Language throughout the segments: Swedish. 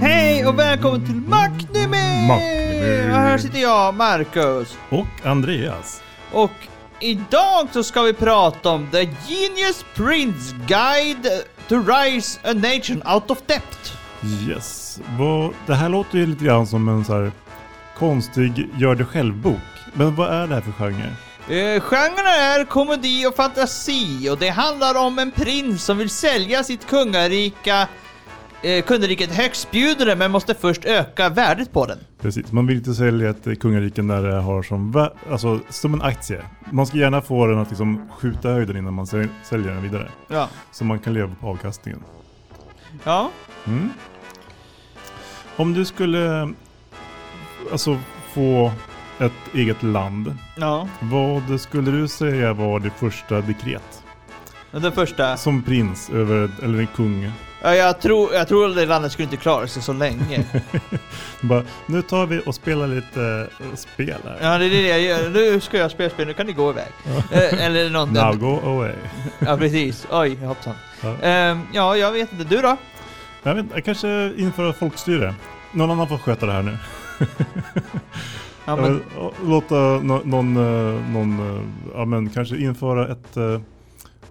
Hej och välkommen till! Macknime. Och här sitter jag, Marcus. Och Andreas. Och idag så ska vi prata om The Genius Prince Guide to Rise a Nation Out of Debt. Yes. Det här låter ju lite grann som en så här konstig gör det själv-bok. Men vad är det här för genre? Eh, genren är komedi och fantasi och det handlar om en prins som vill sälja sitt kungarika eh, kungariket högstbjudande men måste först öka värdet på den. Precis, man vill inte sälja ett kungarike när det har som, alltså, som en aktie. Man ska gärna få den att liksom skjuta höjden innan man säl- säljer den vidare. Ja. Så man kan leva på avkastningen. Ja. Mm. Om du skulle alltså, få ett eget land, Ja. vad skulle du säga var det första dekret? Den första. Som prins över, eller en kung. Ja, jag tror, jag tror att det landet skulle inte klara sig så länge. Bara, nu tar vi och spelar lite eh, spel här. Ja, det är det jag gör. Nu ska jag spela spel, nu kan ni gå iväg. Eh, eller något. Now go away. Ja, precis. Oj, hoppsan. Ja. Ehm, ja, jag vet inte. Du då? Jag, vet, jag kanske införa folkstyre. Någon annan får sköta det här nu. Ja, men, låta någon, eh, någon, eh, ja men kanske införa ett, eh,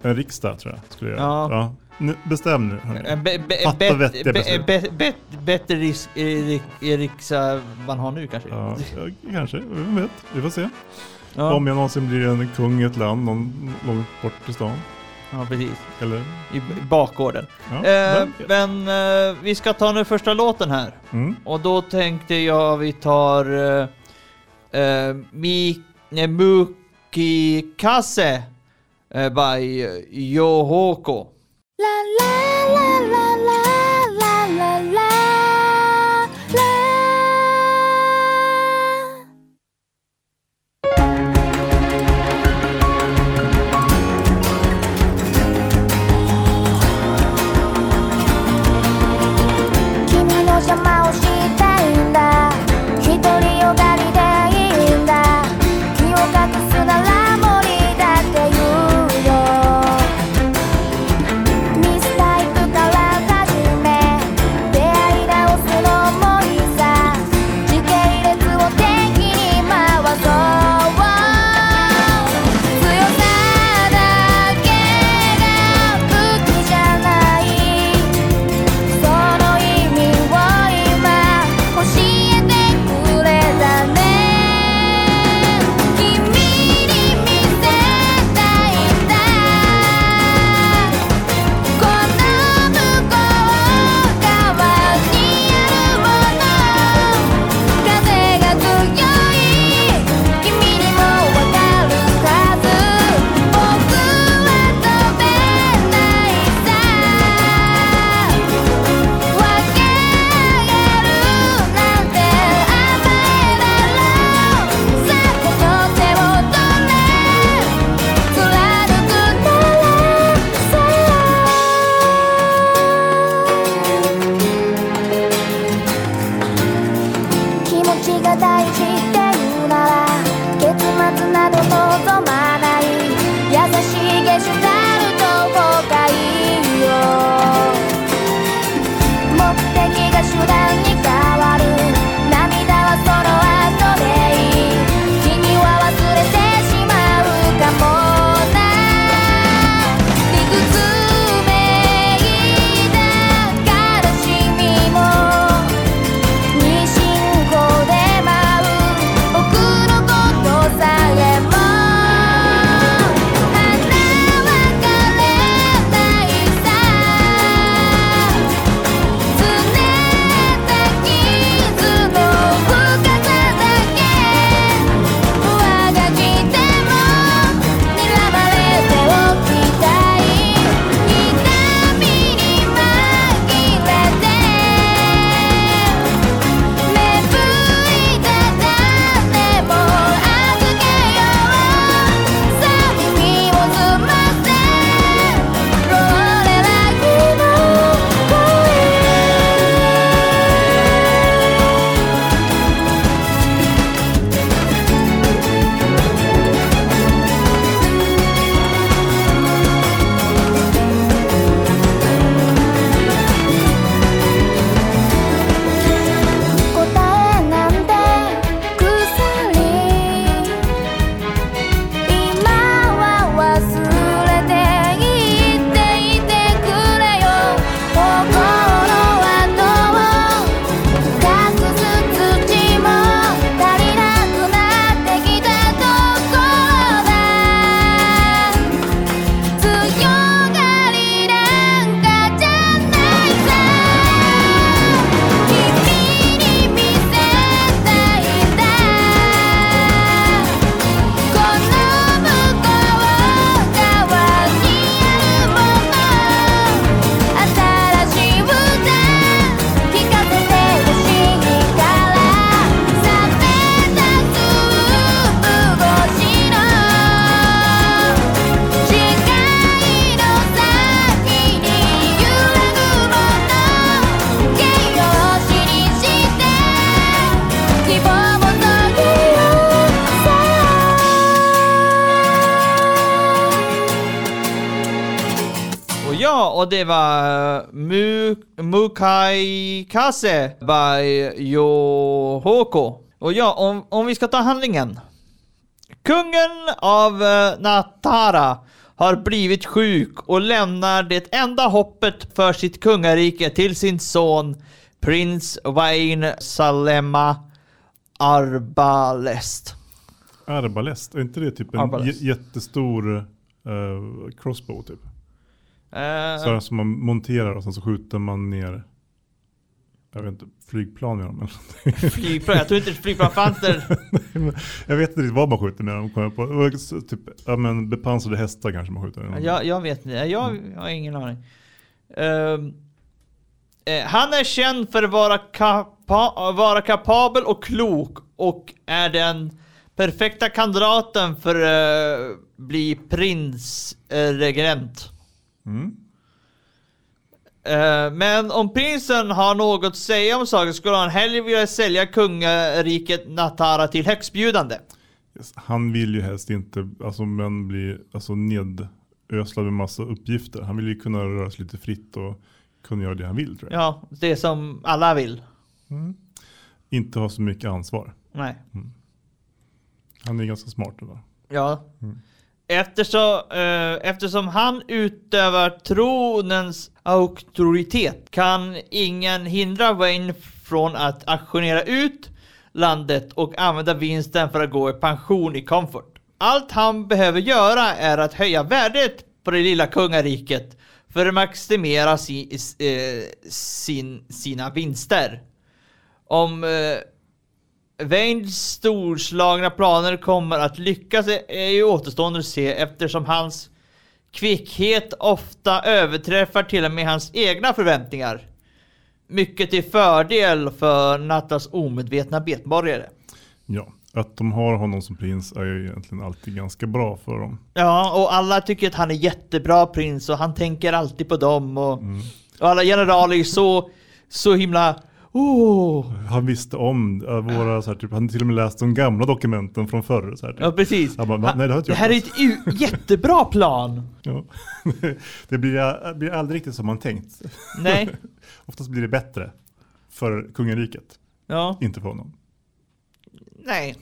en riksdag tror jag. Skulle jag göra. Ja. Ja. Nu, bestäm nu. be, be, Fatta vettiga be, beslut. be, bättre risk, rik- riksdag man har nu kanske? Ja, kanske, vem vet. Vi får se. Ja, Om jag någonsin blir en kung i ett land någon, långt bort i stan. Ja precis. Eller? I, i bakgården. Ja, Eh, men eh, vi ska ta den första låten här. Mm. Och då tänkte jag vi tar uh, uh, Mi, ne, Muki Kase uh, by Yohoko. Och det var uh, Mu, Mukai Kase by Yohoko. Och ja, om, om vi ska ta handlingen. Kungen av uh, Natara har blivit sjuk och lämnar det enda hoppet för sitt kungarike till sin son prins Wayne Salema Arbalest. Arbalest, är inte det typ en jättestor eh, crossbow typ? Eh, Så här som man monterar och sen så skjuter man ner jag vet inte, flygplan med dem eller flygplan, jag tror inte flygplan fanns där. Jag vet inte riktigt vad man skjuter med dem. kommer jag på. Typ, ja men bepansrade hästar kanske man skjuter. Jag, jag vet inte, jag har ingen aning. Eh, han är känd för att vara, kapa vara kapabel och klok och är den perfekta kandidaten för att uh, bli prinsregent. Mm. Eh, men om prinsen har något att säga om saken skulle han hellre vilja sälja kungariket Natara till högstbjudande. Yes. Han vill ju helst inte alltså, men bli alltså, nedöslad med massa uppgifter. Han vill ju kunna röra sig lite fritt och kunna göra det han vill tror jag. Ja, det som alla vill. Inte ha så mycket ansvar. Nej. Han är ganska smart då. Ja. Eftersom, eh, eftersom han utövar tronens auktoritet kan ingen hindra Wayne från att auktionera ut landet och använda vinsten för att gå i pension i Comfort. Allt han behöver göra är att höja värdet på det lilla kungariket för att maximera si, eh, sin, sina vinster. Om eh, Waynes storslagna planer kommer att lyckas är ju återstående att se eftersom hans kvickhet ofta överträffar till och med hans egna förväntningar. Mycket till fördel för Nattas omedvetna betborgare. Ja, att de har honom som prins är ju egentligen alltid ganska bra för dem. Ja, och alla tycker att han är jättebra prins och han tänker alltid på dem och, och alla generaler är så, så himla Oh, Han visste om äh, våra, så här, typ, han till och med läst de gamla dokumenten från förr. Så här, typ. ja precis. Bara, "Va? Nej, det det här är läst." ett jättebra plan. Ja. det blir, blir aldrig riktigt som man tänkt. Nej. Oftast blir det bättre för kungariket, Ja, inte för honom. nej.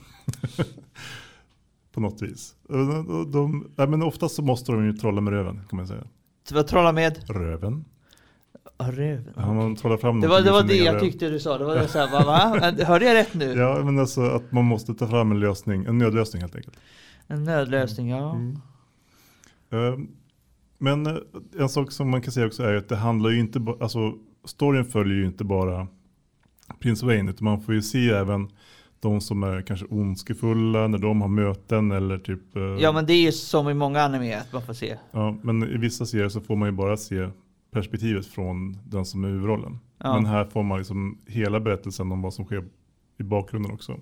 På något vis. De, de, de, men oftast så måste de ju trolla med röven, kan man säga. Så vad trolla med? Röven? Ja, röven. Ja, man trollar fram Det var, det, var det jag tyckte du sa. Det var det så här, va? Hörde jag rätt nu? Ja, men alltså att man måste ta fram en lösning, en nödlösning helt enkelt. En nödlösning, ja. Eh, Men eh, en sak som man kan säga också är att det handlar ju inte bara, alltså storyn följer ju inte bara prins Wayne, utan man får ju se även de som är kanske ondskefulla när de har möten eller typ eh, Ja men det är ju som i många anime att man får se. Ja, men i vissa serier så får man ju bara se perspektivet från den som är huvudrollen. Ja. Men här får man liksom hela berättelsen om vad som sker i bakgrunden också.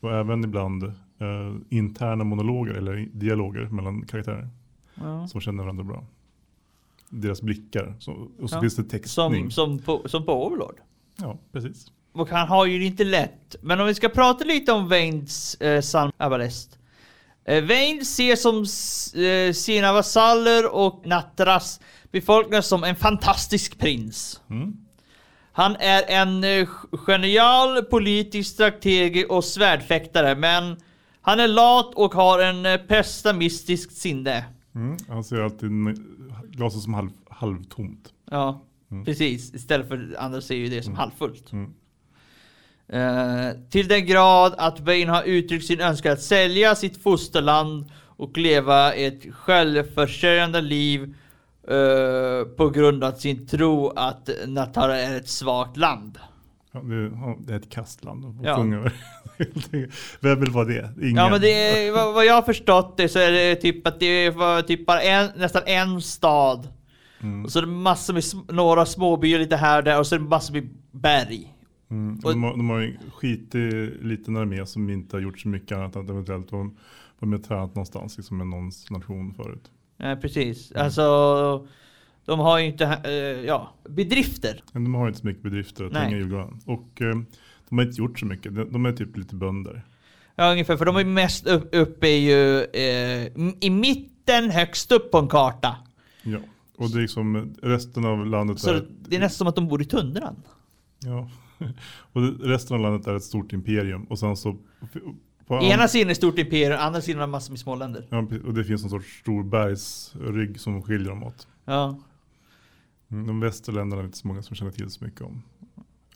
Och även ibland eh, interna monologer eller dialoger mellan karaktärer Ja. som känner varandra bra. Deras blickar. Så, och så Ja. finns det textning. Som, som, på, som på Overlord. Ja, precis. Och han har ju det inte lätt. Men om vi ska prata lite om Vains eh, San Abalest. Eh, Vain ser som eh, sina vasaller och Natras befolkning som en fantastisk prins. Mm. Han är en eh, genial politisk strateg och svärdfäktare, men han är lat och har en eh, pessimistisk sinne. Mm. Han ser alltid glaset som halv, halvtomt. Ja, precis. Istället för andra ser ju det som halvfullt. Mm. Eh, till den grad att Wayne har uttryckt sin önskan att sälja sitt fosterland och leva ett självförsörjande liv på grund av sin tro att Natara är ett svagt land. Ja, det, är ett kastland. Ja. kungar. Vem vill vara det? Ingen. Ja men det är, vad, jag har förstått det så är det typ att det var typ bara en, nästan en stad. Mm. Och så är det massor med några småbyar lite här och där och så är det massor med berg. Mm. Och- De, har, de har ju skitig liten armé som inte har gjort så mycket annat än att eventuellt vara med och tränat någonstans liksom med någons nation förut. Ja, precis. Alltså, de har ju inte, eh, ja, bedrifter. De har inte så mycket bedrifter att Nej. hänga i julgranen. Och eh, de har inte gjort så mycket. De, är typ lite bönder. Ja, ungefär. För de är mest upp, uppe i, ju, eh, i mitten högst upp på en karta. Ja. Och det är liksom resten av landet Så är, det, är nästan som att de bor i tundran. ja. och resten av landet är ett stort imperium. Och sen så på Ena sidan är stort imperium, andra sidan har massor med småländer. ja, och det finns en sorts stor bergsrygg som skiljer dem åt. Ja. Mm, De västra länderna är inte så många som känner till så mycket om.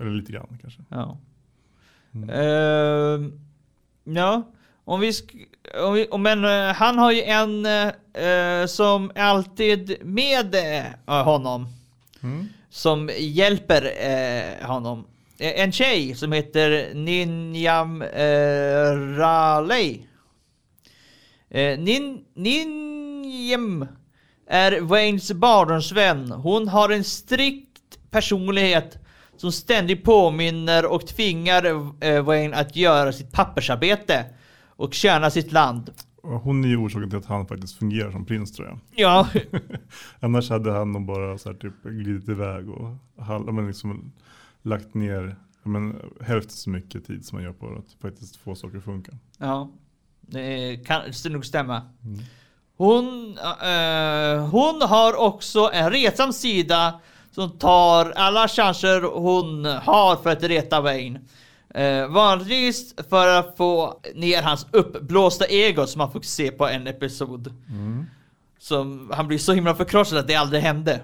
Eller lite grann kanske. Ja. Mm. Ehm, ja. Om vi, om vi om men eh, han har ju en eh, som är alltid med honom. Mm. Som hjälper honom. Eh, En tjej som heter Ninjam eh, Raleigh. Eh, Nin, Ninjam är Waynes barndomsvän. Hon har en strikt personlighet som ständigt påminner och tvingar eh, Wayne att göra sitt pappersarbete och tjäna sitt land. Hon är ju orsaken till att han faktiskt fungerar som prins tror jag. Ja, Annars hade han nog bara så här, typ, glidit iväg och men liksom, lagt ner men, hälften så mycket tid som man gör på att faktiskt få saker att funka. ja. Det kan det nog stämma. Hon, eh, hon har också en retsam sida som tar alla chanser hon har för att reta Wayne. Eh, vanligtvis för att få ner hans uppblåsta ego som man får se på en episod. Som han blir så himla förkrossad att det aldrig hände.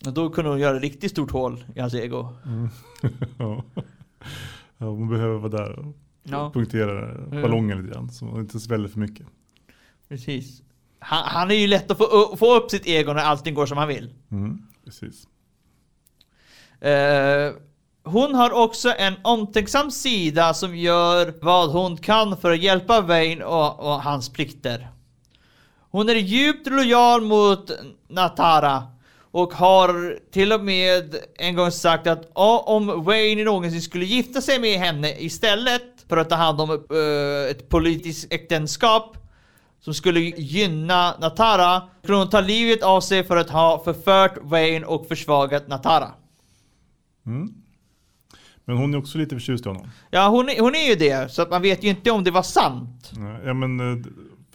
Då kunde hon göra ett riktigt stort hål i hans ego. ja. ja, hon behöver vara där och Ja, punktera Mm. ballongen lite grann så hon inte sväller för mycket. precis. Han, han är ju lätt att få, få upp sitt ego när allting går som han vill. Mm, precis. Eh, hon har också en omtänksam sida som gör vad hon kan för att hjälpa Wayne och, och hans plikter. Hon är djupt lojal mot Natara och har till och med en gång sagt att ja, om Wayne någonsin skulle gifta sig med henne istället för att ta hand om eh, ett politiskt äktenskap som skulle gynna Natara skulle hon ta livet av sig för att ha förfört Wayne och försvagat Natara. Mm. Men hon är också lite förtjust i honom. Ja, hon är, hon är ju det, så att man vet ju inte om det var sant. Ja, men, eh,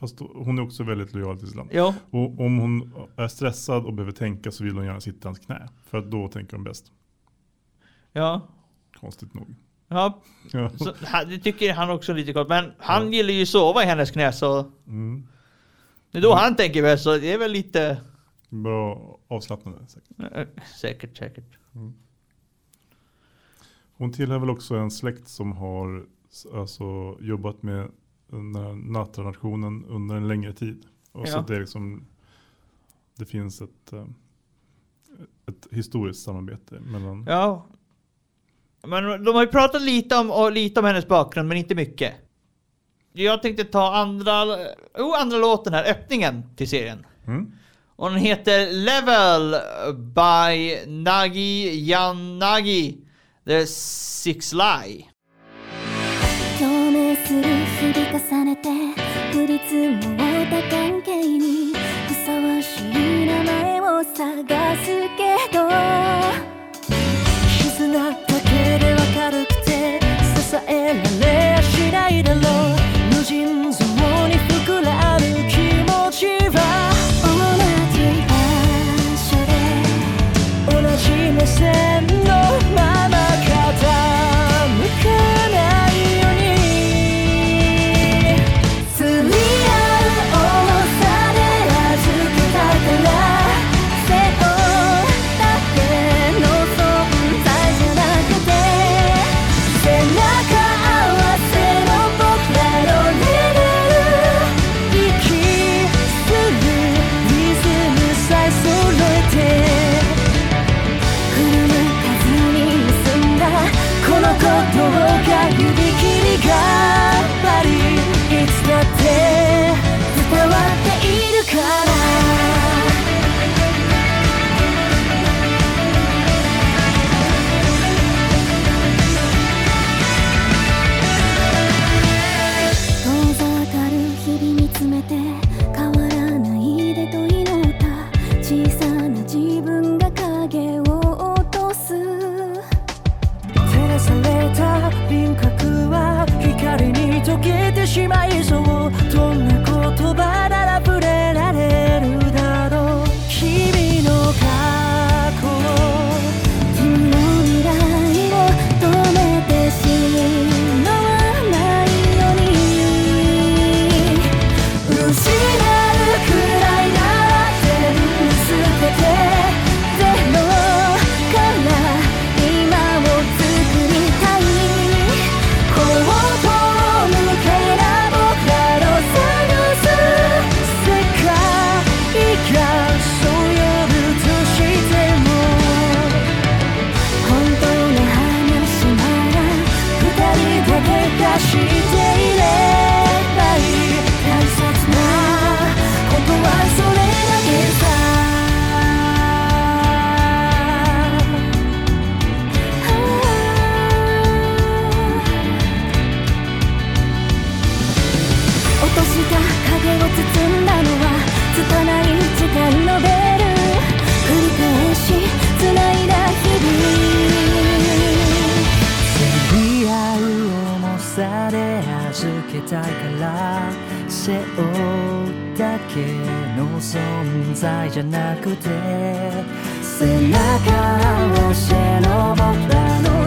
fast hon är också väldigt lojal till sitt land. Jo, Och om hon är stressad och behöver tänka så vill hon gärna sitta i hans knä. För att då tänker hon bäst. ja. Konstigt nog. Ja, Ja. så, det tycker han också lite kort. Men han gillar ju sova i hennes knä så Mm. det är då han tänker väl så det är väl lite... Bra avslappnande. säkert. Säkert, säkert. Hon tillhör väl också en släkt som har alltså, jobbat med den här Natra-nationen under en längre tid. Och så Ja. att det, är liksom, det finns ett, eh, ett historiskt samarbete mellan... Ja. Men de har ju pratat lite om, och lite om hennes bakgrund, men inte mycket. Jag tänkte ta andra, oh, andra låten här, öppningen till serien. Mm. Och den heter Level by Nagi Yanagi The Six Lie. 降り積もった関係にふさわしい名前を探すけ中合わせの僕らの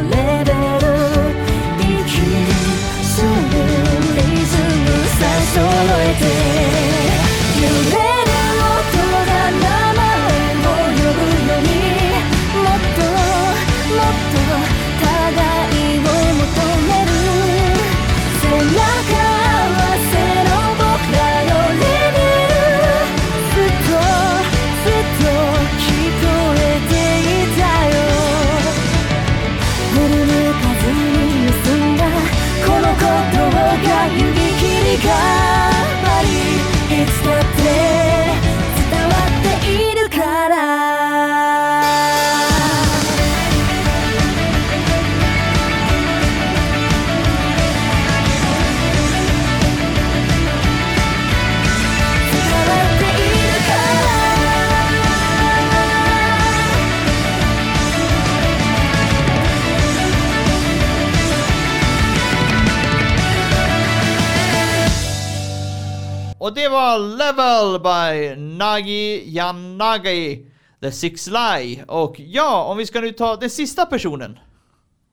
Och det var Level by Nagi Yanagi, The Six Lie. Och ja, om vi ska nu ta den sista personen.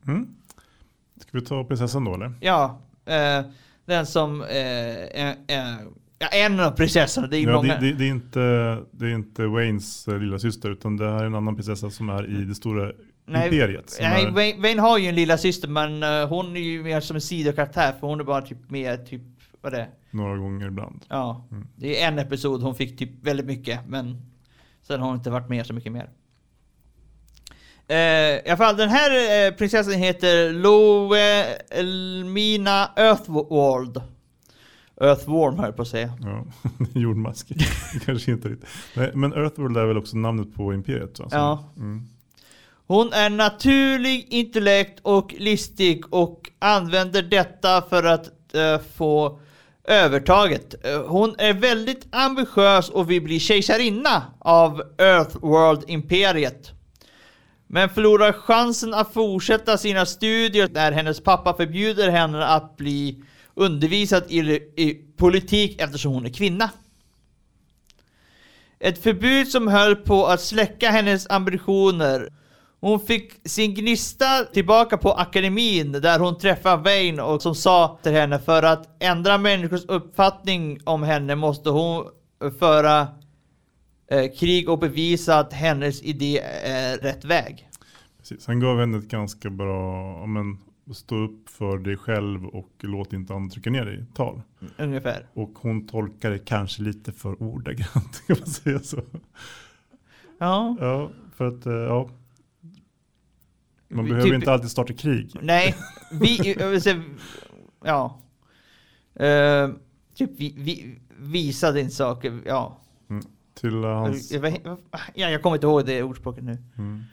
Mm. Ska vi ta prinsessan då eller? Ja, eh, den som eh, är, ja, en av prinsessorna. Det är Ja, det, det, det, är inte, det är inte Waynes eh, lilla syster utan det här är en annan prinsessa som är i det stora imperiet. Som nej är, Wayne, Wayne har ju en lilla syster men eh, hon är ju mer som en sidokaraktär för hon är bara typ med typ, vad det är? Några gånger ibland. Ja, Mm. det är en episod hon fick typ väldigt mycket men sen har hon inte varit med så mycket mer. Eh, I alla fall den här eh, prinsessan heter Loe Elmina Earthward. Earthworm höll jag på att säga. Ja, jordmask. Kanske inte riktigt. Nej, men Earthworld är väl också namnet på imperiet? Som- Ja. Mm. Hon är naturlig, intellekt och listig och använder detta för att eh, få övertaget. Hon är väldigt ambitiös och vill bli kejsarinna av Earthworld-imperiet. Men förlorar chansen att fortsätta sina studier när hennes pappa förbjuder henne att bli undervisad i, i politik eftersom hon är kvinna. Ett förbud som höll på att släcka hennes ambitioner. Hon fick sin gnista tillbaka på akademin där hon träffade Wayne och som sa till henne för att ändra människors uppfattning om henne måste hon föra eh, krig och bevisa att hennes idé är rätt väg. Precis. Han gav henne ett ganska bra, men, stå upp för dig själv och låt inte andra trycka ner dig tal. Ungefär. Och hon tolkar det kanske lite för ordagrant, kan man säga så. Ja. Ja, för att, eh, ja. Man behöver typ- inte alltid starta krig. Nej, vi, ja. Eh, typ vi, vi visade inte saker, ja. Till eh, hans, ja, jag kommer inte ihåg det ordspråket nu. mm.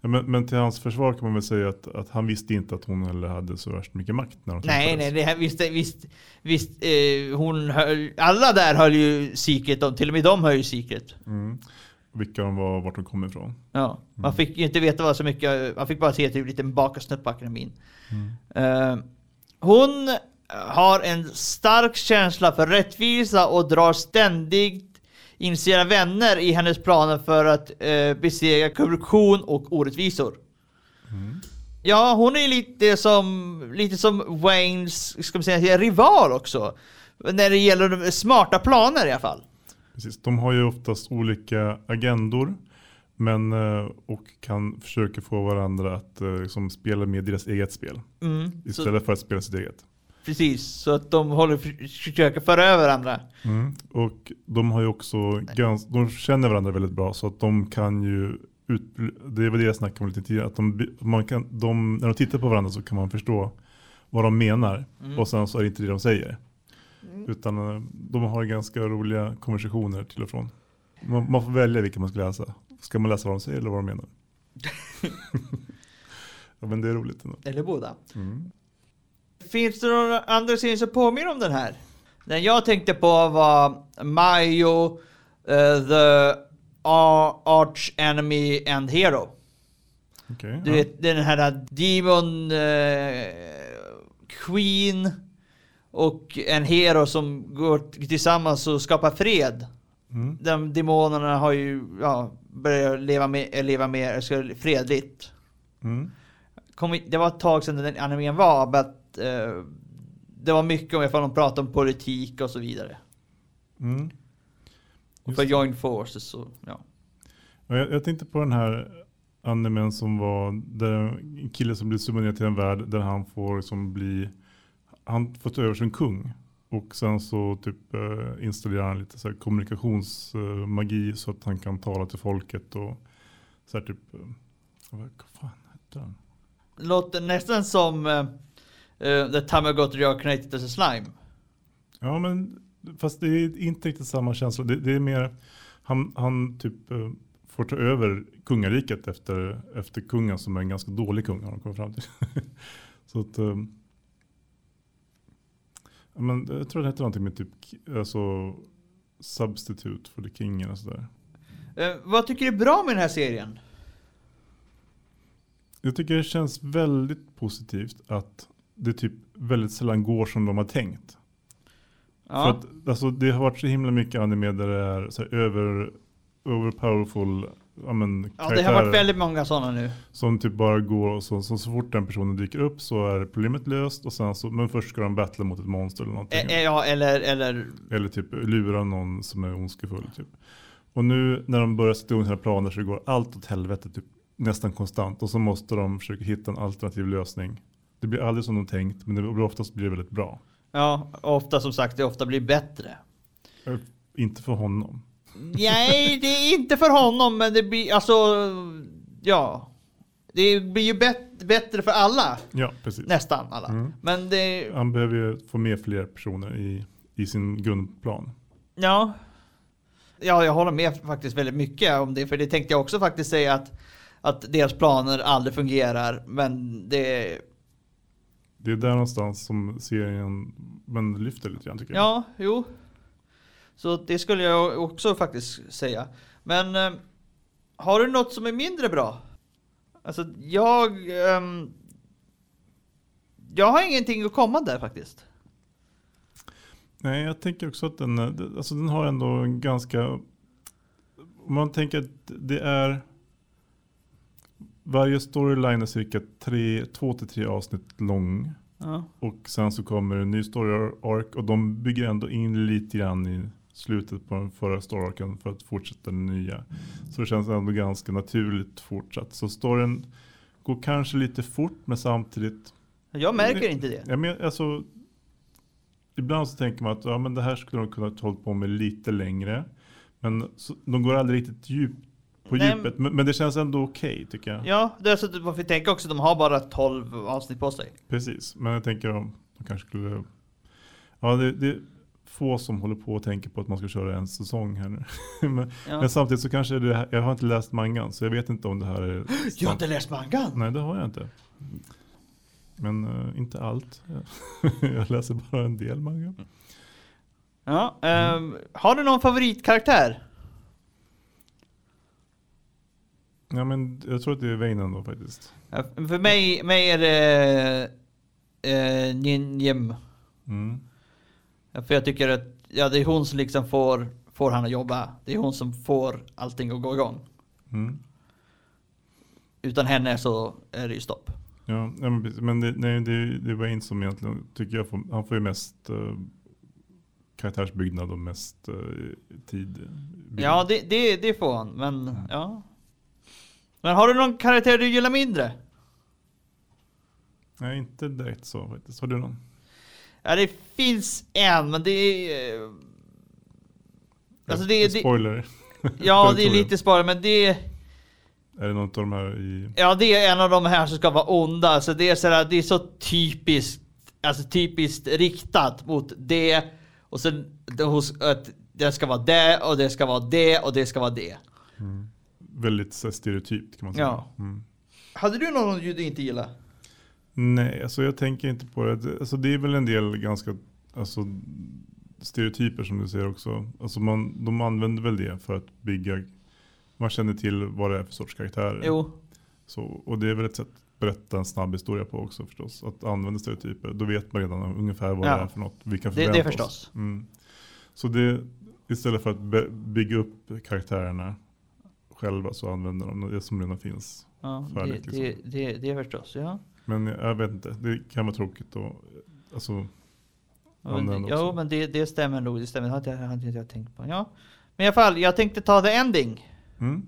ja, men, men till hans försvar kan man väl säga att, att han visste inte att hon heller hade så värst mycket makt när de Nej, nej, det här, visst, visst, visst eh, hon höll, alla där höll ju secret, till och med de höll ju secret. Mm. Vilka de var, vart de kom ifrån. Ja, man fick ju inte veta vad så mycket, man fick bara se typ en liten bakasnutt på akademin. Eh, hon har en stark känsla för rättvisa och drar ständigt in sina vänner i hennes planer för att uh, besegra korruption och orättvisor. Ja, hon är lite som, lite som Waynes, ska man säga, rival också. När det gäller de smarta planer i alla fall. Precis. De har ju oftast olika agendor. Men, eh, och kan försöka få varandra att eh, liksom spela med deras eget spel. Mm, så, Istället för att spela sitt eget. precis, så att de håller försöker föra över varandra. Mm. Och de har ju också gans, de känner varandra väldigt bra så att de kan ju ut, det var det jag snackade om lite tidigare, att de, man kan, de, när de tittar på varandra så kan man förstå vad de menar Mm. och sen så är det inte det de säger. Utan eh, de har ganska roliga konversationer till och från. Man, man får välja vilka man ska läsa. Ska man läsa vad de säger eller vad de menar? ja men det är roligt ändå. Eller båda. Mm. Finns det några andra serier som påminner om den här? Den jag tänkte på var Mario, eh, The Ar- Arch Enemy and Hero. Okej, Du ja. vet den här Demon eh, Queen och en hero som går tillsammans och skapar fred. Mm. De demonerna har ju ja, börjat leva, med, leva mer fredligt. Mm. Kom, det var ett tag sedan den animen var, att, eh, det var mycket om ifall de pratade om politik och så vidare. Mm. Och för joint forces så, ja. Ja, Jag, jag tänkte på den här animen som var där en kille som blir summonerad till en värld där han får liksom bli, han får ta över som kung. Och sen så typ eh, installerar han lite så här kommunikationsmagi så att han kan tala till folket och så här typ, eh, vad fan hette den? Låter nästan som uh, uh, The Tamagotchi Reincarnated as a Slime. Ja men fast det är inte riktigt samma känsla. Det, det är mer, han, han typ eh, får ta över kungariket efter, efter kungen som är en ganska dålig kung har de kommit fram till. Så att, ja, men jag tror det hette någonting med typ alltså, substitute for the king eller sådär. Eh, vad tycker du är bra med den här serien? Jag tycker det känns väldigt positivt att det typ väldigt sällan går som de har tänkt. För Ja. att, alltså, det har varit så himla mycket anime där det är så här, över, overpowerful ja, men, ja, det har varit väldigt många sådana nu. som typ bara går och så, så, så fort den personen dyker upp så är problemet löst och sen så, men först ska de battla mot ett monster eller någonting. Eh, eh, ja, eller, eller Eller typ lura någon som är ondskefull. Typ. Och nu när de börjar sätta igång sina planer så går allt åt helvete typ, nästan konstant. Och så måste de försöka hitta en alternativ lösning. Det blir aldrig som de tänkt men det blir oftast blir det väldigt bra. ja, ofta som sagt, det ofta blir bättre. Eh, Inte för honom. Nej, det är inte för honom, men det blir alltså, ja. Det blir ju bet- bättre för alla, Ja, precis. nästan alla. Mm. Men det, Han behöver ju få med fler personer i, i sin grundplan. ja. Ja, jag håller med faktiskt väldigt mycket om det, för det tänkte jag också faktiskt säga att, att deras planer aldrig fungerar, men det, Det är där någonstans som serien men lyfter lite grann tycker jag. ja, jo. Så det skulle jag också faktiskt säga. Men eh, har du något som är mindre bra? Alltså jag... ehm, jag har ingenting att komma där faktiskt. Nej, jag tänker också att den, eh, alltså den har ändå en ganska... Om man tänker att det är... Varje storyline är cirka tre, två till tre avsnitt lång. Ja. Och sen så kommer en ny story arc och de bygger ändå in lite grann i slutet på den förra story arcen för att fortsätta den nya. Så det känns ändå ganska naturligt fortsatt. Så storyn går kanske lite fort men samtidigt Jag märker Nej. inte det. Ja, men alltså, ibland så tänker man att ja, men det här skulle de kunna hålla på med lite längre. Men så, de går aldrig riktigt djupt på Nej, djupet. Men, men det känns ändå okej tycker jag. Ja, det är så att man får tänka också, de har bara 12 avsnitt på sig. Precis, men jag tänker om de kanske skulle... Ja, det, det få som håller på och tänker på att man ska köra en säsong här nu. men, Ja. men samtidigt så kanske det här, jag har inte läst mangan så jag vet inte om det här är... Jag har inte läst mangan! Nej, det har jag inte. Men eh, inte allt. jag läser bara en del manga. Ja, ehm, har du någon favoritkaraktär? Ja men jag tror att det är Veinen då faktiskt. Ja, För mig, mig är det eh, Ninjem. Mm. För jag tycker att ja, det är hon som liksom får, får han att jobba. Det är hon som får allting att gå igång. Mm. Utan henne så är det ju stopp. Ja, men, det, nej, det, det är Wayne som egentligen tycker jag får, han får ju mest uh, karaktärsbyggnad och mest uh, tid. Ja, det, det, det får han, men ja. Men har du någon karaktär du gillar mindre? Nej, inte direkt så faktiskt. Har du någon? Ja, det finns en, men det är... eh, Alltså det, är- det, Spoiler. ja, det är lite spoiler, men det är... Är det något av de här i... Ja, det är en av de här som ska vara onda. Alltså det är sådär, det är så typiskt, alltså typiskt riktat mot det. Och sen hos, att det ska vara det, och det ska vara det, och det ska vara det. Väldigt så stereotypt kan man säga. Ja. Mm. Hade du någon du inte gillar? Nej, alltså jag tänker inte på det. Alltså det är väl en del ganska alltså, stereotyper som du ser också. Alltså man, de använder väl det för att bygga. Man känner till vad det är för sorts karaktärer. Jo. Så, och det är väl ett sätt att berätta en snabb historia på också förstås. Att använda stereotyper. Då vet man redan ungefär vad ja. det är för något. Vi kan förvänta det, det förstås. oss. Mm. Så det, istället för att bygga upp karaktärerna själva så använder de det som redan finns. Ja, färdigt, det, liksom. det, det, det förstås. Ja. Men jag vet inte, det kan vara tråkigt. Och, alltså, ja, men, jo, men det, det stämmer nog. Det stämmer. hade jag, hade jag tänkt på. Ja. Men i alla fall, jag tänkte ta The Ending. Mm.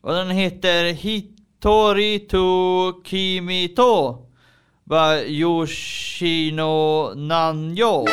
Och den heter Hitori to Kimito. By Yoshino Nanjo.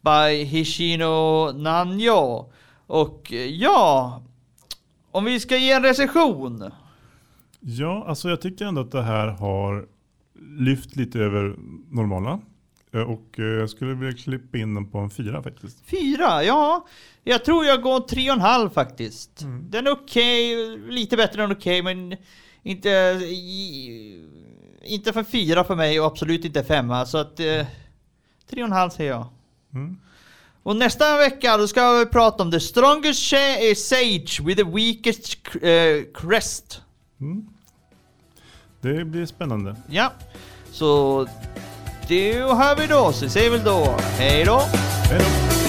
By Hishino Nanyo. Och ja, om vi ska ge en recension. Ja, alltså jag tycker ändå att det här har lyft lite över normala. Eh, och eh, jag skulle vilja klippa in den på en fyra faktiskt. Fyra, ja. Jag tror jag går tre och en halv faktiskt. Mm. Den är okej, okay, lite bättre än okej, okay, men inte, inte för fyra för mig och absolut inte femma. Så att, mm. 3,5 säger jag. Mm. Och nästa vecka då ska vi prata om the strongest sage with the weakest eh, crest. Mm. Det blir spännande. Ja. Så det hör vi då. Så vi säger väl då hej då. Hej då.